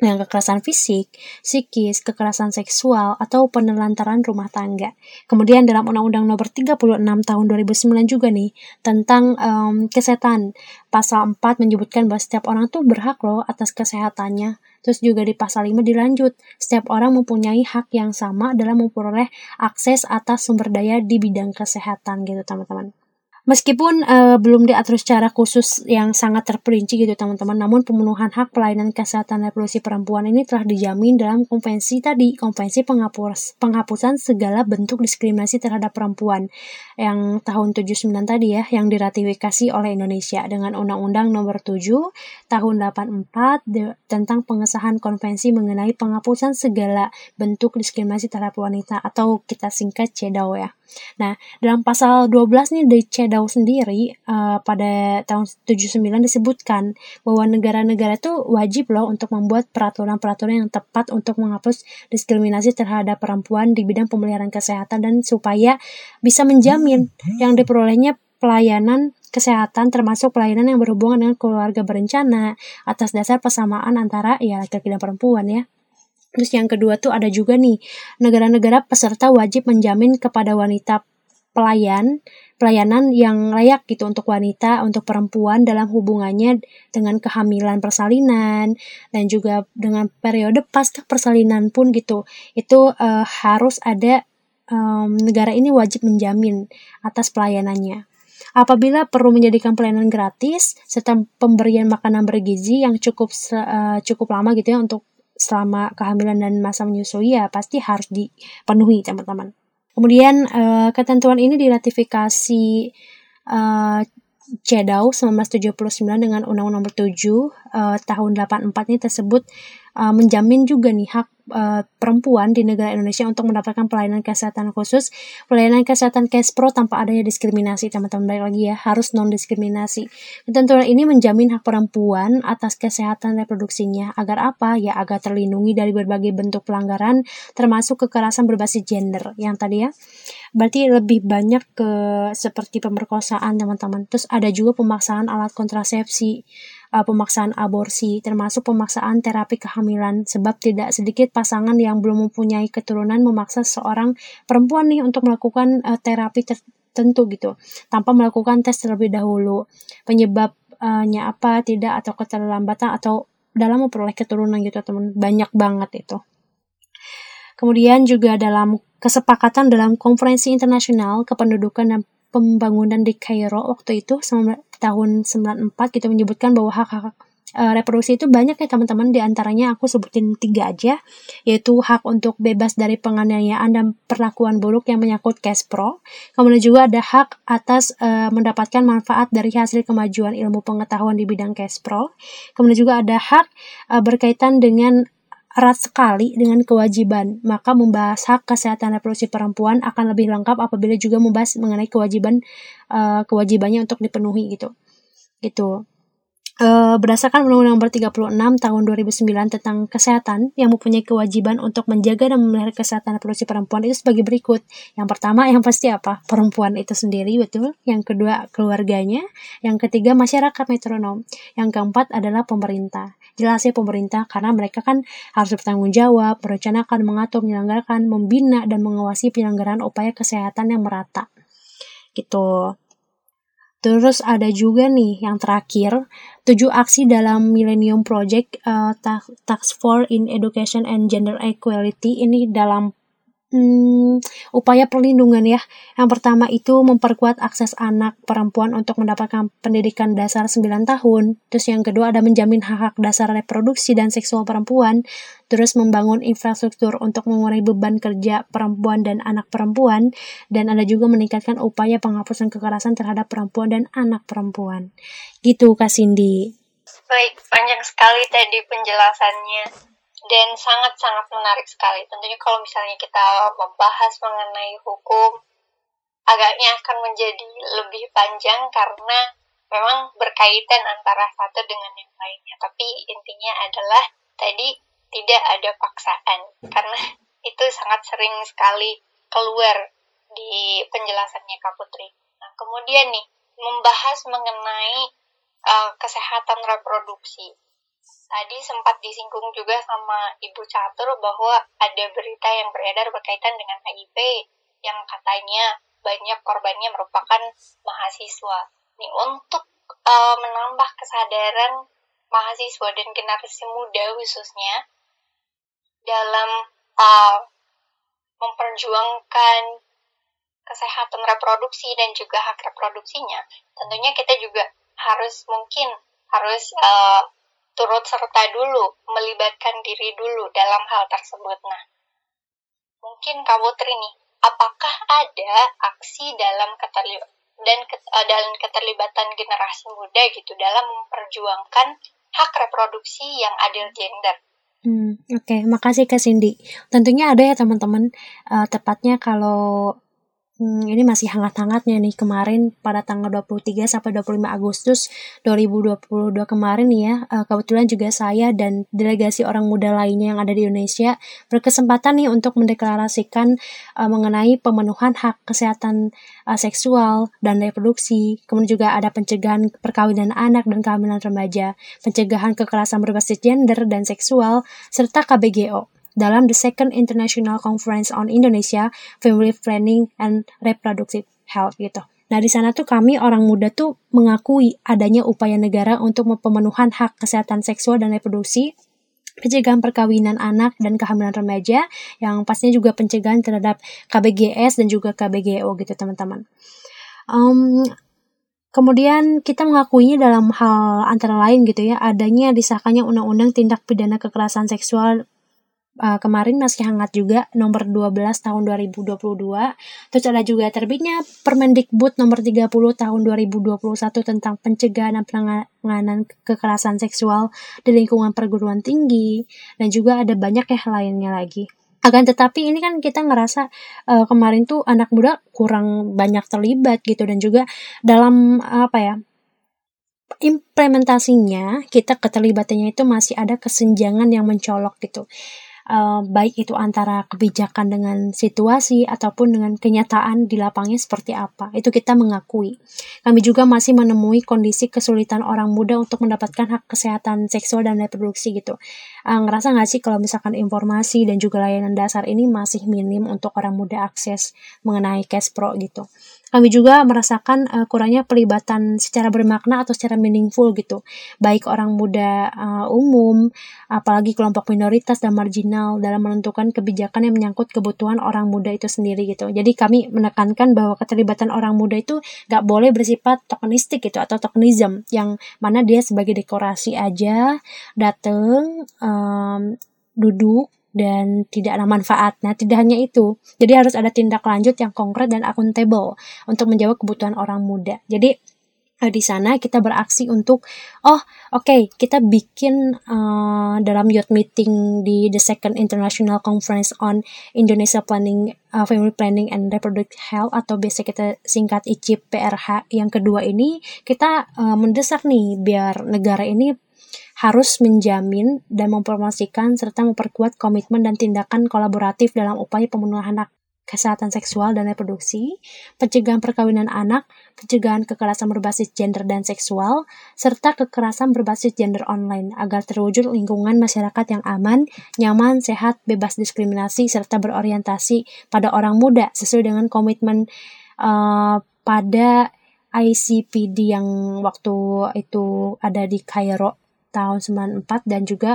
dengan kekerasan fisik, psikis, kekerasan seksual, atau penelantaran rumah tangga. Kemudian dalam Undang-Undang Nomor 36 Tahun 2009 juga nih tentang um, kesehatan. Pasal 4 menyebutkan bahwa setiap orang tuh berhak loh atas kesehatannya. Terus juga di pasal 5 dilanjut, setiap orang mempunyai hak yang sama dalam memperoleh akses atas sumber daya di bidang kesehatan gitu teman-teman. Meskipun uh, belum diatur secara khusus yang sangat terperinci gitu teman-teman, namun pemenuhan hak pelayanan kesehatan reproduksi perempuan ini telah dijamin dalam konvensi tadi, konvensi penghapus, penghapusan segala bentuk diskriminasi terhadap perempuan yang tahun 79 tadi ya, yang diratifikasi oleh Indonesia dengan Undang-Undang Nomor 7 tahun 84 de, tentang pengesahan konvensi mengenai penghapusan segala bentuk diskriminasi terhadap wanita atau kita singkat CEDAW ya. Nah, dalam pasal 12 nih di CEDAW sendiri uh, pada tahun 79 disebutkan bahwa negara-negara itu wajib loh untuk membuat peraturan-peraturan yang tepat untuk menghapus diskriminasi terhadap perempuan di bidang pemeliharaan kesehatan dan supaya bisa menjamin yang diperolehnya pelayanan kesehatan termasuk pelayanan yang berhubungan dengan keluarga berencana atas dasar persamaan antara ya laki-laki dan perempuan ya. Terus yang kedua tuh ada juga nih, negara-negara peserta wajib menjamin kepada wanita pelayan pelayanan yang layak gitu untuk wanita, untuk perempuan dalam hubungannya dengan kehamilan persalinan dan juga dengan periode pasca persalinan pun gitu. Itu uh, harus ada um, negara ini wajib menjamin atas pelayanannya. Apabila perlu menjadikan pelayanan gratis serta pemberian makanan bergizi yang cukup uh, cukup lama gitu ya untuk selama kehamilan dan masa menyusui ya pasti harus dipenuhi teman-teman. Kemudian uh, ketentuan ini diratifikasi uh, CEDAW 1979 dengan Undang-Undang Nomor 7 uh, tahun 84 ini tersebut uh, menjamin juga nih hak uh, perempuan di negara Indonesia untuk mendapatkan pelayanan kesehatan khusus, pelayanan kesehatan Kespro tanpa adanya diskriminasi, teman-teman. Baik lagi ya, harus non diskriminasi. Ketentuan ini menjamin hak perempuan atas kesehatan reproduksinya agar apa? Ya agar terlindungi dari berbagai bentuk pelanggaran termasuk kekerasan berbasis gender yang tadi ya. Berarti lebih banyak ke seperti pemerkosaan, teman-teman. Terus ada juga pemaksaan alat kontrasepsi uh, pemaksaan aborsi, termasuk pemaksaan terapi kehamilan, sebab tidak sedikit pasangan yang belum mempunyai keturunan memaksa seorang perempuan nih untuk melakukan uh, terapi tertentu gitu, tanpa melakukan tes terlebih dahulu. Penyebabnya apa, tidak, atau keterlambatan, atau dalam memperoleh keturunan gitu teman banyak banget itu kemudian juga dalam kesepakatan dalam konferensi internasional kependudukan dan pembangunan di Kairo waktu itu tahun 94 kita menyebutkan bahwa hak-hak uh, reproduksi itu banyak ya teman-teman. Di antaranya aku sebutin tiga aja yaitu hak untuk bebas dari penganiayaan dan perlakuan buruk yang menyangkut cash pro. Kemudian juga ada hak atas uh, mendapatkan manfaat dari hasil kemajuan ilmu pengetahuan di bidang cash pro. Kemudian juga ada hak uh, berkaitan dengan erat sekali dengan kewajiban, maka membahas hak kesehatan reproduksi perempuan akan lebih lengkap apabila juga membahas mengenai kewajiban uh, kewajibannya untuk dipenuhi gitu. Gitu. Uh, berdasarkan Undang-Undang Nomor 36 Tahun 2009 tentang kesehatan yang mempunyai kewajiban untuk menjaga dan memelihara kesehatan reproduksi perempuan itu sebagai berikut. Yang pertama yang pasti apa? Perempuan itu sendiri betul. Yang kedua keluarganya. Yang ketiga masyarakat metronom. Yang keempat adalah pemerintah jelas ya pemerintah karena mereka kan harus bertanggung jawab, merencanakan, mengatur, menyelenggarakan, membina dan mengawasi penyelenggaraan upaya kesehatan yang merata. Gitu. Terus ada juga nih yang terakhir, tujuh aksi dalam Millennium Project uh, Task Force in Education and Gender Equality ini dalam hmm, upaya perlindungan ya. Yang pertama itu memperkuat akses anak perempuan untuk mendapatkan pendidikan dasar 9 tahun. Terus yang kedua ada menjamin hak-hak dasar reproduksi dan seksual perempuan. Terus membangun infrastruktur untuk mengurangi beban kerja perempuan dan anak perempuan. Dan ada juga meningkatkan upaya penghapusan kekerasan terhadap perempuan dan anak perempuan. Gitu Kak Cindy. Baik, panjang sekali tadi penjelasannya dan sangat-sangat menarik sekali. Tentunya kalau misalnya kita membahas mengenai hukum, agaknya akan menjadi lebih panjang karena memang berkaitan antara satu dengan yang lainnya. Tapi intinya adalah tadi tidak ada paksaan karena [laughs] itu sangat sering sekali keluar di penjelasannya Kak Putri. Nah, kemudian nih membahas mengenai uh, kesehatan reproduksi tadi sempat disinggung juga sama Ibu Catur bahwa ada berita yang beredar berkaitan dengan HIV yang katanya banyak korbannya merupakan mahasiswa. Nih untuk uh, menambah kesadaran mahasiswa dan generasi muda khususnya dalam uh, memperjuangkan kesehatan reproduksi dan juga hak reproduksinya, tentunya kita juga harus mungkin harus uh, turut serta dulu, melibatkan diri dulu dalam hal tersebut. Nah, mungkin kamu Putri nih, apakah ada aksi dalam keterlibatan dan uh, dalam keterlibatan generasi muda gitu dalam memperjuangkan hak reproduksi yang adil gender? Hmm, Oke, okay. makasih Kak Cindy. Tentunya ada ya teman-teman. Uh, tepatnya kalau Hmm, ini masih hangat-hangatnya nih kemarin pada tanggal 23 sampai 25 Agustus 2022 kemarin ya. Uh, kebetulan juga saya dan delegasi orang muda lainnya yang ada di Indonesia berkesempatan nih untuk mendeklarasikan uh, mengenai pemenuhan hak kesehatan uh, seksual dan reproduksi. Kemudian juga ada pencegahan perkawinan anak dan kehamilan remaja, pencegahan kekerasan berbasis gender dan seksual serta KBGO dalam The Second International Conference on Indonesia, Family Planning and Reproductive Health gitu. Nah, di sana tuh kami orang muda tuh mengakui adanya upaya negara untuk pemenuhan hak kesehatan seksual dan reproduksi, pencegahan perkawinan anak dan kehamilan remaja, yang pastinya juga pencegahan terhadap KBGS dan juga KBGO gitu teman-teman. Um, Kemudian kita mengakuinya dalam hal antara lain gitu ya, adanya disahkannya undang-undang tindak pidana kekerasan seksual uh, kemarin masih hangat juga nomor 12 tahun 2022. Terus ada juga terbitnya Permendikbud nomor 30 tahun 2021 tentang pencegahan dan penanganan kekerasan seksual di lingkungan perguruan tinggi dan juga ada banyak ya lainnya lagi. Akan tetapi ini kan kita ngerasa uh, kemarin tuh anak muda kurang banyak terlibat gitu dan juga dalam apa ya implementasinya kita keterlibatannya itu masih ada kesenjangan yang mencolok gitu uh, baik itu antara kebijakan dengan situasi ataupun dengan kenyataan di lapangnya seperti apa. Itu kita mengakui. Kami juga masih menemui kondisi kesulitan orang muda untuk mendapatkan hak kesehatan seksual dan reproduksi gitu. Uh, ngerasa nggak sih kalau misalkan informasi dan juga layanan dasar ini masih minim untuk orang muda akses mengenai cash pro gitu. Kami juga merasakan uh, kurangnya pelibatan secara bermakna atau secara meaningful gitu, baik orang muda uh, umum, apalagi kelompok minoritas dan marginal dalam menentukan kebijakan yang menyangkut kebutuhan orang muda itu sendiri gitu. Jadi kami menekankan bahwa keterlibatan orang muda itu gak boleh bersifat tokenistik gitu atau tokenism yang mana dia sebagai dekorasi aja dateng um, duduk dan tidak ada manfaat. Nah, tidak hanya itu. Jadi harus ada tindak lanjut yang konkret dan akuntabel untuk menjawab kebutuhan orang muda. Jadi eh, di sana kita beraksi untuk oh oke okay, kita bikin uh, dalam youth meeting di the second international conference on Indonesia planning uh, family planning and reproductive health atau biasa kita singkat ICIP PRH yang kedua ini kita uh, mendesak nih biar negara ini harus menjamin dan mempromosikan serta memperkuat komitmen dan tindakan kolaboratif dalam upaya pemenuhan hak kesehatan seksual dan reproduksi, pencegahan perkawinan anak, pencegahan kekerasan berbasis gender dan seksual, serta kekerasan berbasis gender online agar terwujud lingkungan masyarakat yang aman, nyaman, sehat, bebas diskriminasi, serta berorientasi pada orang muda sesuai dengan komitmen uh, pada ICPD yang waktu itu ada di Kairo tahun 94 dan juga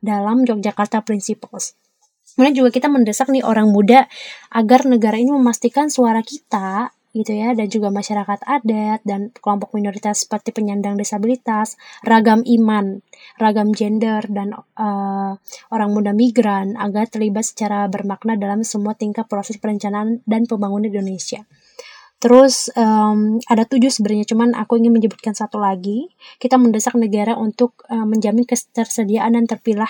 dalam Yogyakarta Principles. Kemudian juga kita mendesak nih orang muda agar negara ini memastikan suara kita gitu ya dan juga masyarakat adat dan kelompok minoritas seperti penyandang disabilitas, ragam iman, ragam gender dan uh, orang muda migran agar terlibat secara bermakna dalam semua tingkat proses perencanaan dan pembangunan Indonesia. Terus um, ada tujuh sebenarnya, cuman aku ingin menyebutkan satu lagi. Kita mendesak negara untuk uh, menjamin ketersediaan dan terpilah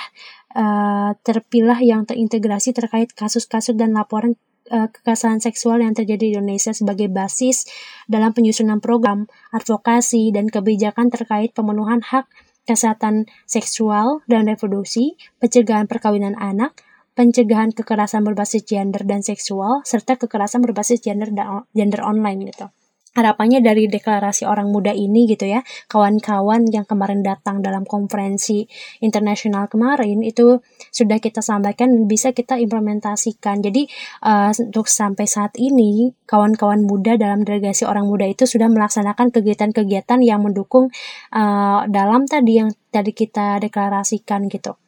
uh, terpilah yang terintegrasi terkait kasus-kasus dan laporan uh, kekerasan seksual yang terjadi di Indonesia sebagai basis dalam penyusunan program, advokasi, dan kebijakan terkait pemenuhan hak kesehatan seksual dan reproduksi, pencegahan perkawinan anak, pencegahan kekerasan berbasis gender dan seksual, serta kekerasan berbasis gender dan gender online gitu. Harapannya dari deklarasi orang muda ini gitu ya kawan-kawan yang kemarin datang dalam konferensi internasional kemarin itu sudah kita sampaikan bisa kita implementasikan. Jadi uh, untuk sampai saat ini kawan-kawan muda dalam delegasi orang muda itu sudah melaksanakan kegiatan-kegiatan yang mendukung uh, dalam tadi yang tadi kita deklarasikan gitu.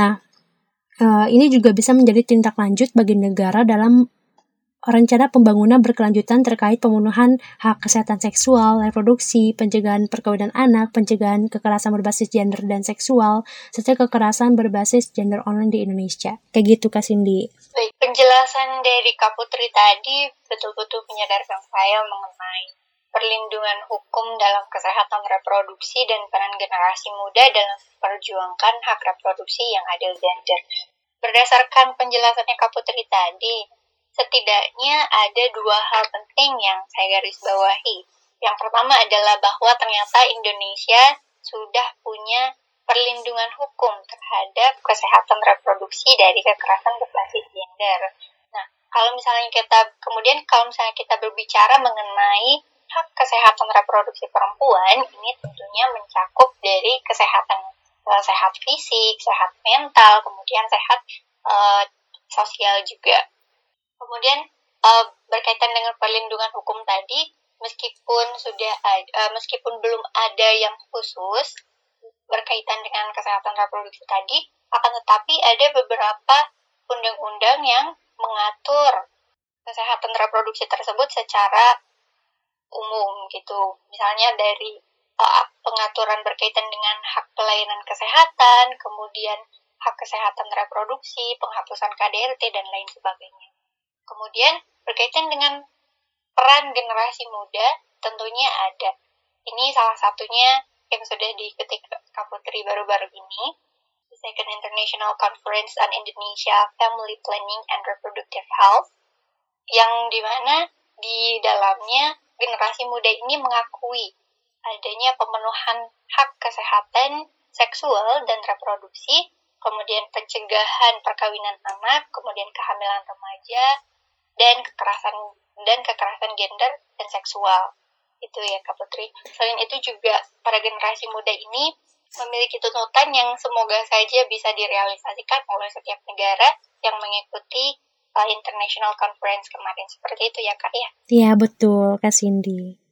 Nah Uh, ini juga bisa menjadi tindak lanjut bagi negara dalam rencana pembangunan berkelanjutan terkait pemenuhan hak kesehatan seksual, reproduksi, pencegahan perkawinan anak, pencegahan kekerasan berbasis gender dan seksual, serta kekerasan berbasis gender online di Indonesia. Kayak gitu Kak Cindy. Baik, penjelasan dari Kak Putri tadi betul-betul menyadarkan saya mengenai perlindungan hukum dalam kesehatan reproduksi dan peran generasi muda dalam perjuangkan hak reproduksi yang adil gender. Berdasarkan penjelasannya Kak Putri tadi, setidaknya ada dua hal penting yang saya garis bawahi. Yang pertama adalah bahwa ternyata Indonesia sudah punya perlindungan hukum terhadap kesehatan reproduksi dari kekerasan berbasis gender. Nah, kalau misalnya kita kemudian kalau misalnya kita berbicara mengenai hak kesehatan reproduksi perempuan, ini tentunya mencakup dari kesehatan uh, sehat fisik, sehat mental, kemudian sehat uh, sosial juga. Kemudian uh, berkaitan dengan perlindungan hukum tadi, meskipun sudah uh, meskipun belum ada yang khusus berkaitan dengan kesehatan reproduksi tadi, akan tetapi ada beberapa undang-undang yang mengatur kesehatan reproduksi tersebut secara umum gitu. Misalnya dari uh, pengaturan berkaitan dengan hak pelayanan kesehatan, kemudian hak kesehatan reproduksi, penghapusan KDRT dan lain sebagainya. Kemudian berkaitan dengan peran generasi muda tentunya ada. Ini salah satunya yang sudah diikuti Kaputri baru-baru ini, the Second International Conference on Indonesia Family Planning and Reproductive Health, yang di mana di dalamnya generasi muda ini mengakui adanya pemenuhan hak kesehatan seksual dan reproduksi, kemudian pencegahan perkawinan anak, kemudian kehamilan remaja, dan kekerasan dan kekerasan gender dan seksual itu ya Kak Putri. Selain itu juga para generasi muda ini memiliki tuntutan yang semoga saja bisa direalisasikan oleh setiap negara yang mengikuti uh, International Conference kemarin. Seperti itu ya Kak ya? Iya betul Kak Cindy.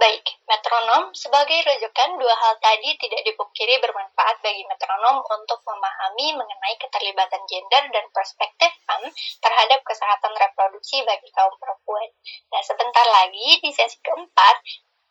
Baik, metronom sebagai rujukan dua hal tadi tidak dipungkiri bermanfaat bagi metronom untuk memahami mengenai keterlibatan gender dan perspektif HAM terhadap kesehatan reproduksi bagi kaum perempuan. Nah, sebentar lagi di sesi keempat,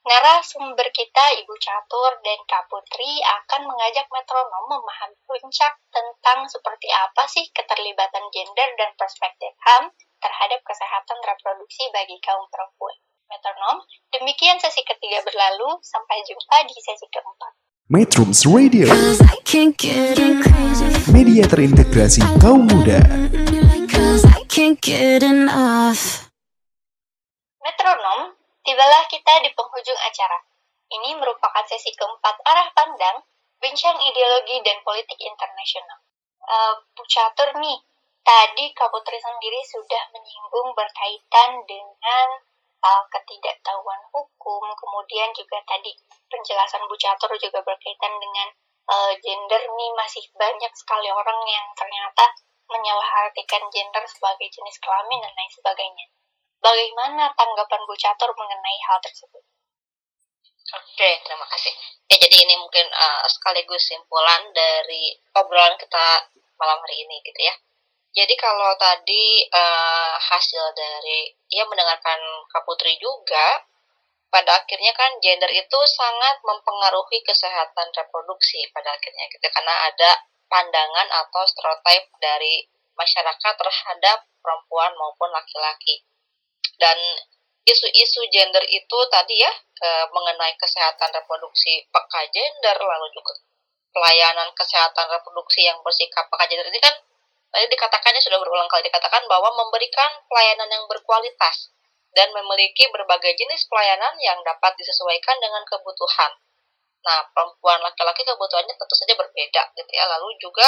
narasumber kita Ibu Catur dan Kak Putri akan mengajak metronom memahami puncak tentang seperti apa sih keterlibatan gender dan perspektif HAM terhadap kesehatan reproduksi bagi kaum perempuan. Metronom. Demikian sesi ketiga berlalu, sampai jumpa di sesi keempat. Metrums Radio. Media terintegrasi kaum muda. Metronom, tibalah kita di penghujung acara. Ini merupakan sesi keempat arah pandang, bincang ideologi dan politik internasional. Uh, Catur nih, tadi Kak Putri sendiri sudah menyinggung berkaitan dengan uh, ketidaktahuan hukum, kemudian juga tadi penjelasan Bu Catur juga berkaitan dengan uh, gender nih masih banyak sekali orang yang ternyata menyalahartikan gender sebagai jenis kelamin dan lain sebagainya. Bagaimana tanggapan Bu Catur mengenai hal tersebut? Oke, terima kasih. Ya, jadi ini mungkin uh, sekaligus simpulan dari obrolan kita malam hari ini gitu ya. Jadi kalau tadi uh, hasil dari ya mendengarkan Kak Putri juga, pada akhirnya kan gender itu sangat mempengaruhi kesehatan reproduksi pada akhirnya gitu karena ada pandangan atau stereotip dari masyarakat terhadap perempuan maupun laki-laki. Dan isu-isu gender itu tadi ya e, mengenai kesehatan reproduksi peka gender lalu juga pelayanan kesehatan reproduksi yang bersikap peka gender ini kan tadi dikatakannya sudah berulang kali dikatakan bahwa memberikan pelayanan yang berkualitas dan memiliki berbagai jenis pelayanan yang dapat disesuaikan dengan kebutuhan. Nah, perempuan laki-laki kebutuhannya tentu saja berbeda gitu ya. Lalu juga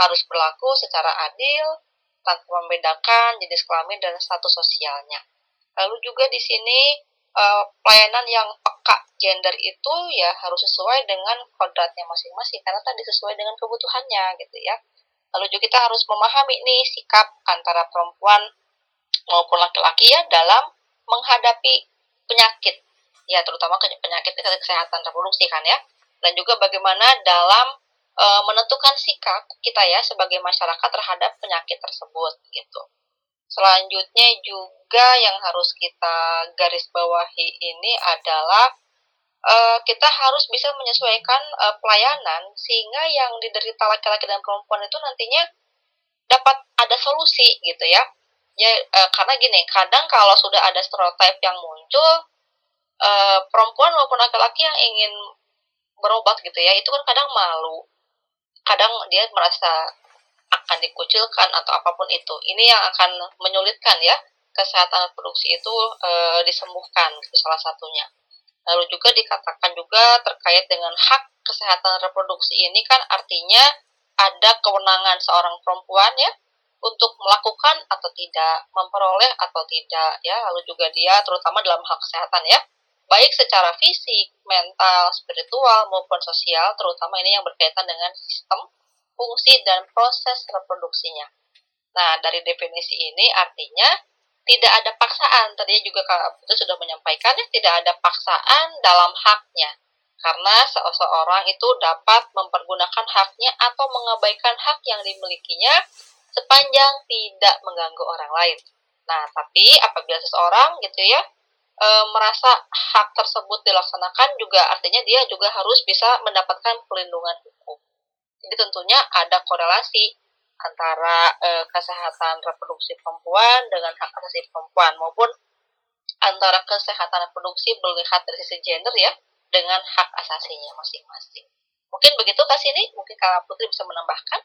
harus berlaku secara adil tanpa membedakan jenis kelamin dan status sosialnya. Lalu juga di sini uh, pelayanan yang peka gender itu ya harus sesuai dengan kodratnya masing-masing karena tadi sesuai dengan kebutuhannya gitu ya. Lalu juga kita harus memahami nih sikap antara perempuan maupun laki-laki ya dalam menghadapi penyakit ya terutama penyakit kesehatan reproduksi kan ya dan juga bagaimana dalam e, menentukan sikap kita ya sebagai masyarakat terhadap penyakit tersebut gitu. Selanjutnya juga yang harus kita garis bawahi ini adalah e, kita harus bisa menyesuaikan e, pelayanan sehingga yang diderita laki-laki dan perempuan itu nantinya dapat ada solusi gitu ya. Ya e, karena gini, kadang kalau sudah ada stereotip yang muncul perempuan maupun laki-laki yang ingin berobat gitu ya, itu kan kadang malu. Kadang dia merasa akan dikucilkan atau apa pun itu. Ini yang akan menyulitkan ya kesehatan reproduksi itu e, disembuhkan itu salah satunya. Lalu juga dikatakan juga terkait dengan hak kesehatan reproduksi ini kan artinya ada kewenangan seorang perempuan ya untuk melakukan atau tidak, memperoleh atau tidak ya. Lalu juga dia terutama dalam hak kesehatan ya. Baik secara fisik, mental, spiritual maupun sosial, terutama ini yang berkaitan dengan sistem fungsi dan proses reproduksinya. Nah, dari definisi ini artinya tidak ada paksaan. Tadi juga Kak itu sudah menyampaikan ya, tidak ada paksaan dalam haknya. Karena seseorang itu dapat mempergunakan haknya atau mengabaikan hak yang dimilikinya sepanjang tidak mengganggu orang lain. Nah, tapi apabila seseorang gitu ya e, merasa hak tersebut dilaksanakan juga artinya dia juga harus bisa mendapatkan perlindungan. Jadi tentunya ada korelasi antara e, kesehatan reproduksi perempuan dengan hak asasi perempuan maupun antara kesehatan reproduksi melihat dari sisi gender ya dengan hak asasinya masing-masing. Mungkin begitu Kak Sini, mungkin Kak Putri bisa menambahkan.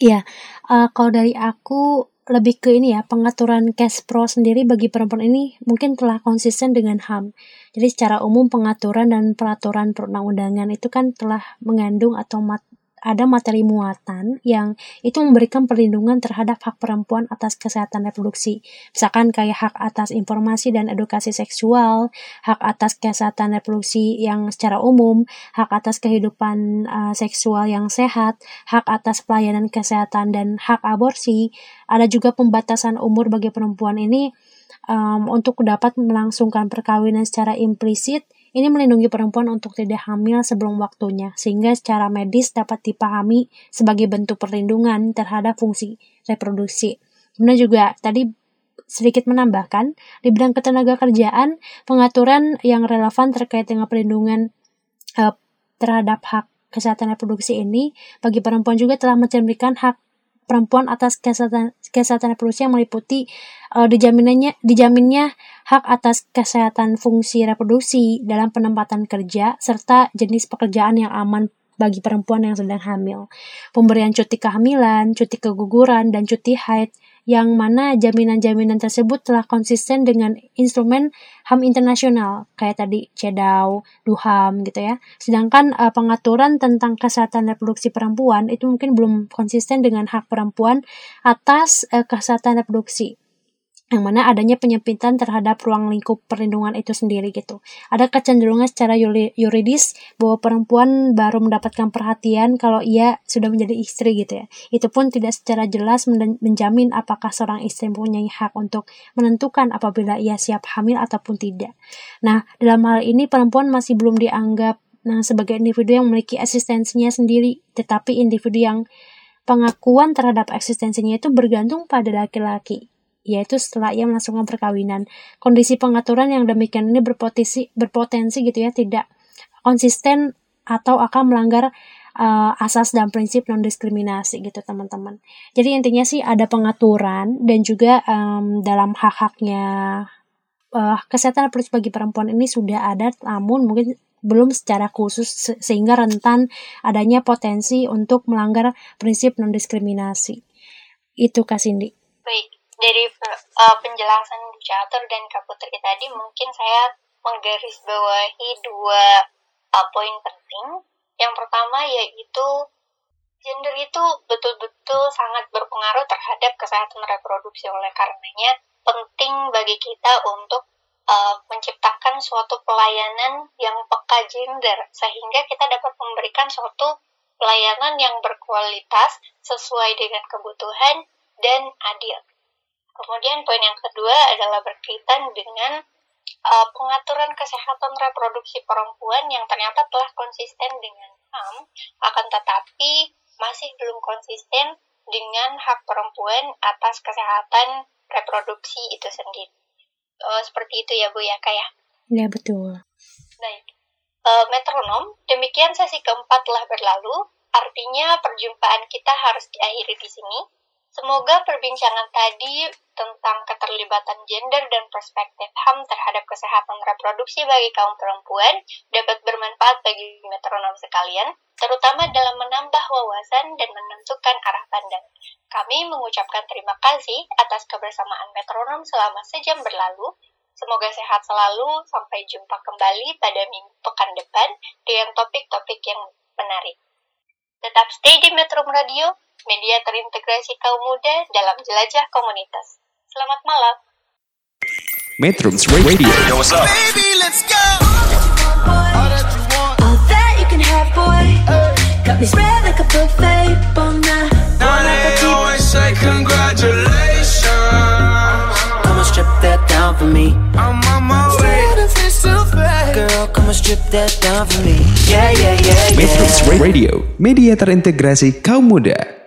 Iya, uh, kalau dari aku lebih ke ini ya, pengaturan cash pro sendiri bagi perempuan ini mungkin telah konsisten dengan HAM. Jadi secara umum pengaturan dan peraturan perundang-undangan itu kan telah mengandung atau mat ada materi muatan yang itu memberikan perlindungan terhadap hak perempuan atas kesehatan reproduksi. Misalkan kayak hak atas informasi dan edukasi seksual, hak atas kesehatan reproduksi yang secara umum, hak atas kehidupan uh, seksual yang sehat, hak atas pelayanan kesehatan dan hak aborsi. Ada juga pembatasan umur bagi perempuan ini um, untuk dapat melangsungkan perkawinan secara implisit ini melindungi perempuan untuk tidak hamil sebelum waktunya, sehingga secara medis dapat dipahami sebagai bentuk perlindungan terhadap fungsi reproduksi. Kemudian juga tadi sedikit menambahkan, di bidang ketenaga kerjaan, pengaturan yang relevan terkait dengan perlindungan uh, terhadap hak kesehatan reproduksi ini bagi perempuan juga telah mencerminkan hak perempuan atas kesehatan kesehatan reproduksi yang meliputi uh, dijaminannya dijaminnya hak atas kesehatan fungsi reproduksi dalam penempatan kerja serta jenis pekerjaan yang aman bagi perempuan yang sedang hamil. Pemberian cuti kehamilan, cuti keguguran, dan cuti haid yang mana jaminan-jaminan tersebut telah konsisten dengan instrumen HAM internasional kayak tadi CEDAW, DUHAM gitu ya. Sedangkan uh, pengaturan tentang kesehatan reproduksi perempuan itu mungkin belum konsisten dengan hak perempuan atas uh, kesehatan reproduksi yang mana adanya penyempitan terhadap ruang lingkup perlindungan itu sendiri gitu. Ada kecenderungan secara yuridis bahwa perempuan baru mendapatkan perhatian kalau ia sudah menjadi istri gitu ya. Itu pun tidak secara jelas menjamin apakah seorang istri mempunyai hak untuk menentukan apabila ia siap hamil ataupun tidak. Nah, dalam hal ini perempuan masih belum dianggap nah, sebagai individu yang memiliki eksistensinya sendiri, tetapi individu yang pengakuan terhadap eksistensinya itu bergantung pada laki-laki yaitu setelah ia melangsungkan perkawinan. Kondisi pengaturan yang demikian ini berpotensi berpotensi gitu ya tidak konsisten atau akan melanggar uh, asas dan prinsip non diskriminasi gitu teman-teman. Jadi intinya sih ada pengaturan dan juga um, dalam hak-haknya uh, kesehatan reproduksi bagi perempuan ini sudah ada namun mungkin belum secara khusus se sehingga rentan adanya potensi untuk melanggar prinsip non diskriminasi. Itu Kak Cindy. Baik, dari uh, penjelasan Bu Catur dan Kak Putri tadi mungkin saya menggarisbawahi dua uh, poin penting. Yang pertama yaitu gender itu betul-betul sangat berpengaruh terhadap kesehatan reproduksi. Oleh karenanya penting bagi kita untuk uh, menciptakan suatu pelayanan yang peka gender sehingga kita dapat memberikan suatu pelayanan yang berkualitas sesuai dengan kebutuhan dan adil. Kemudian poin yang kedua adalah berkaitan dengan uh, pengaturan kesehatan reproduksi perempuan yang ternyata telah konsisten dengan HAM, akan tetapi masih belum konsisten dengan hak perempuan atas kesehatan reproduksi itu sendiri. Uh, seperti itu ya Bu ya Kak ya? Ya betul. Baik. Uh, metronom, demikian sesi keempat telah berlalu. Artinya perjumpaan kita harus diakhiri di sini. Semoga perbincangan tadi tentang keterlibatan gender dan perspektif HAM terhadap kesehatan reproduksi bagi kaum perempuan dapat bermanfaat bagi metronom sekalian, terutama dalam menambah wawasan dan menentukan arah pandang. Kami mengucapkan terima kasih atas kebersamaan metronom selama sejam berlalu. Semoga sehat selalu, sampai jumpa kembali pada minggu pekan depan dengan topik-topik yang menarik. Tetap stay di Metro Radio, media terintegrasi kaum muda dalam jelajah komunitas. Selamat malam. Metrums Radio. Yo, what's up? Baby, let's go. All that you can have, boy. Got me spread like a buffet. Bon Now they always say congratulations. Come on, strip that down for me. I'm on my way. Girl, come on, strip that down for me. Yeah, yeah, yeah, Metrums yeah. Radio, media terintegrasi kaum muda.